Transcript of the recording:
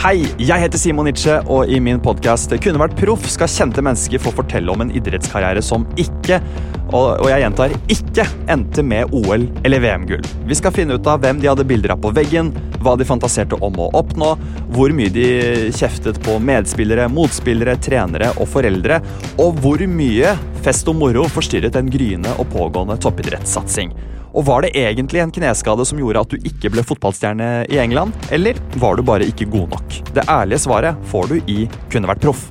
Hei, jeg heter Simon Nitsche, og i min podkast Kunne vært proff skal kjente mennesker få fortelle om en idrettskarriere som ikke, og, jeg gjentar ikke, endte med OL- eller VM-gull. Vi skal finne ut av hvem de hadde bilder av på veggen, hva de fantaserte om å oppnå, hvor mye de kjeftet på medspillere, motspillere, trenere og foreldre, og hvor mye fest og moro forstyrret en gryende og pågående toppidrettssatsing. Og Var det egentlig en kneskade som gjorde at du ikke ble fotballstjerne i England, eller var du bare ikke god nok? Det ærlige svaret får du i Kunne vært proff.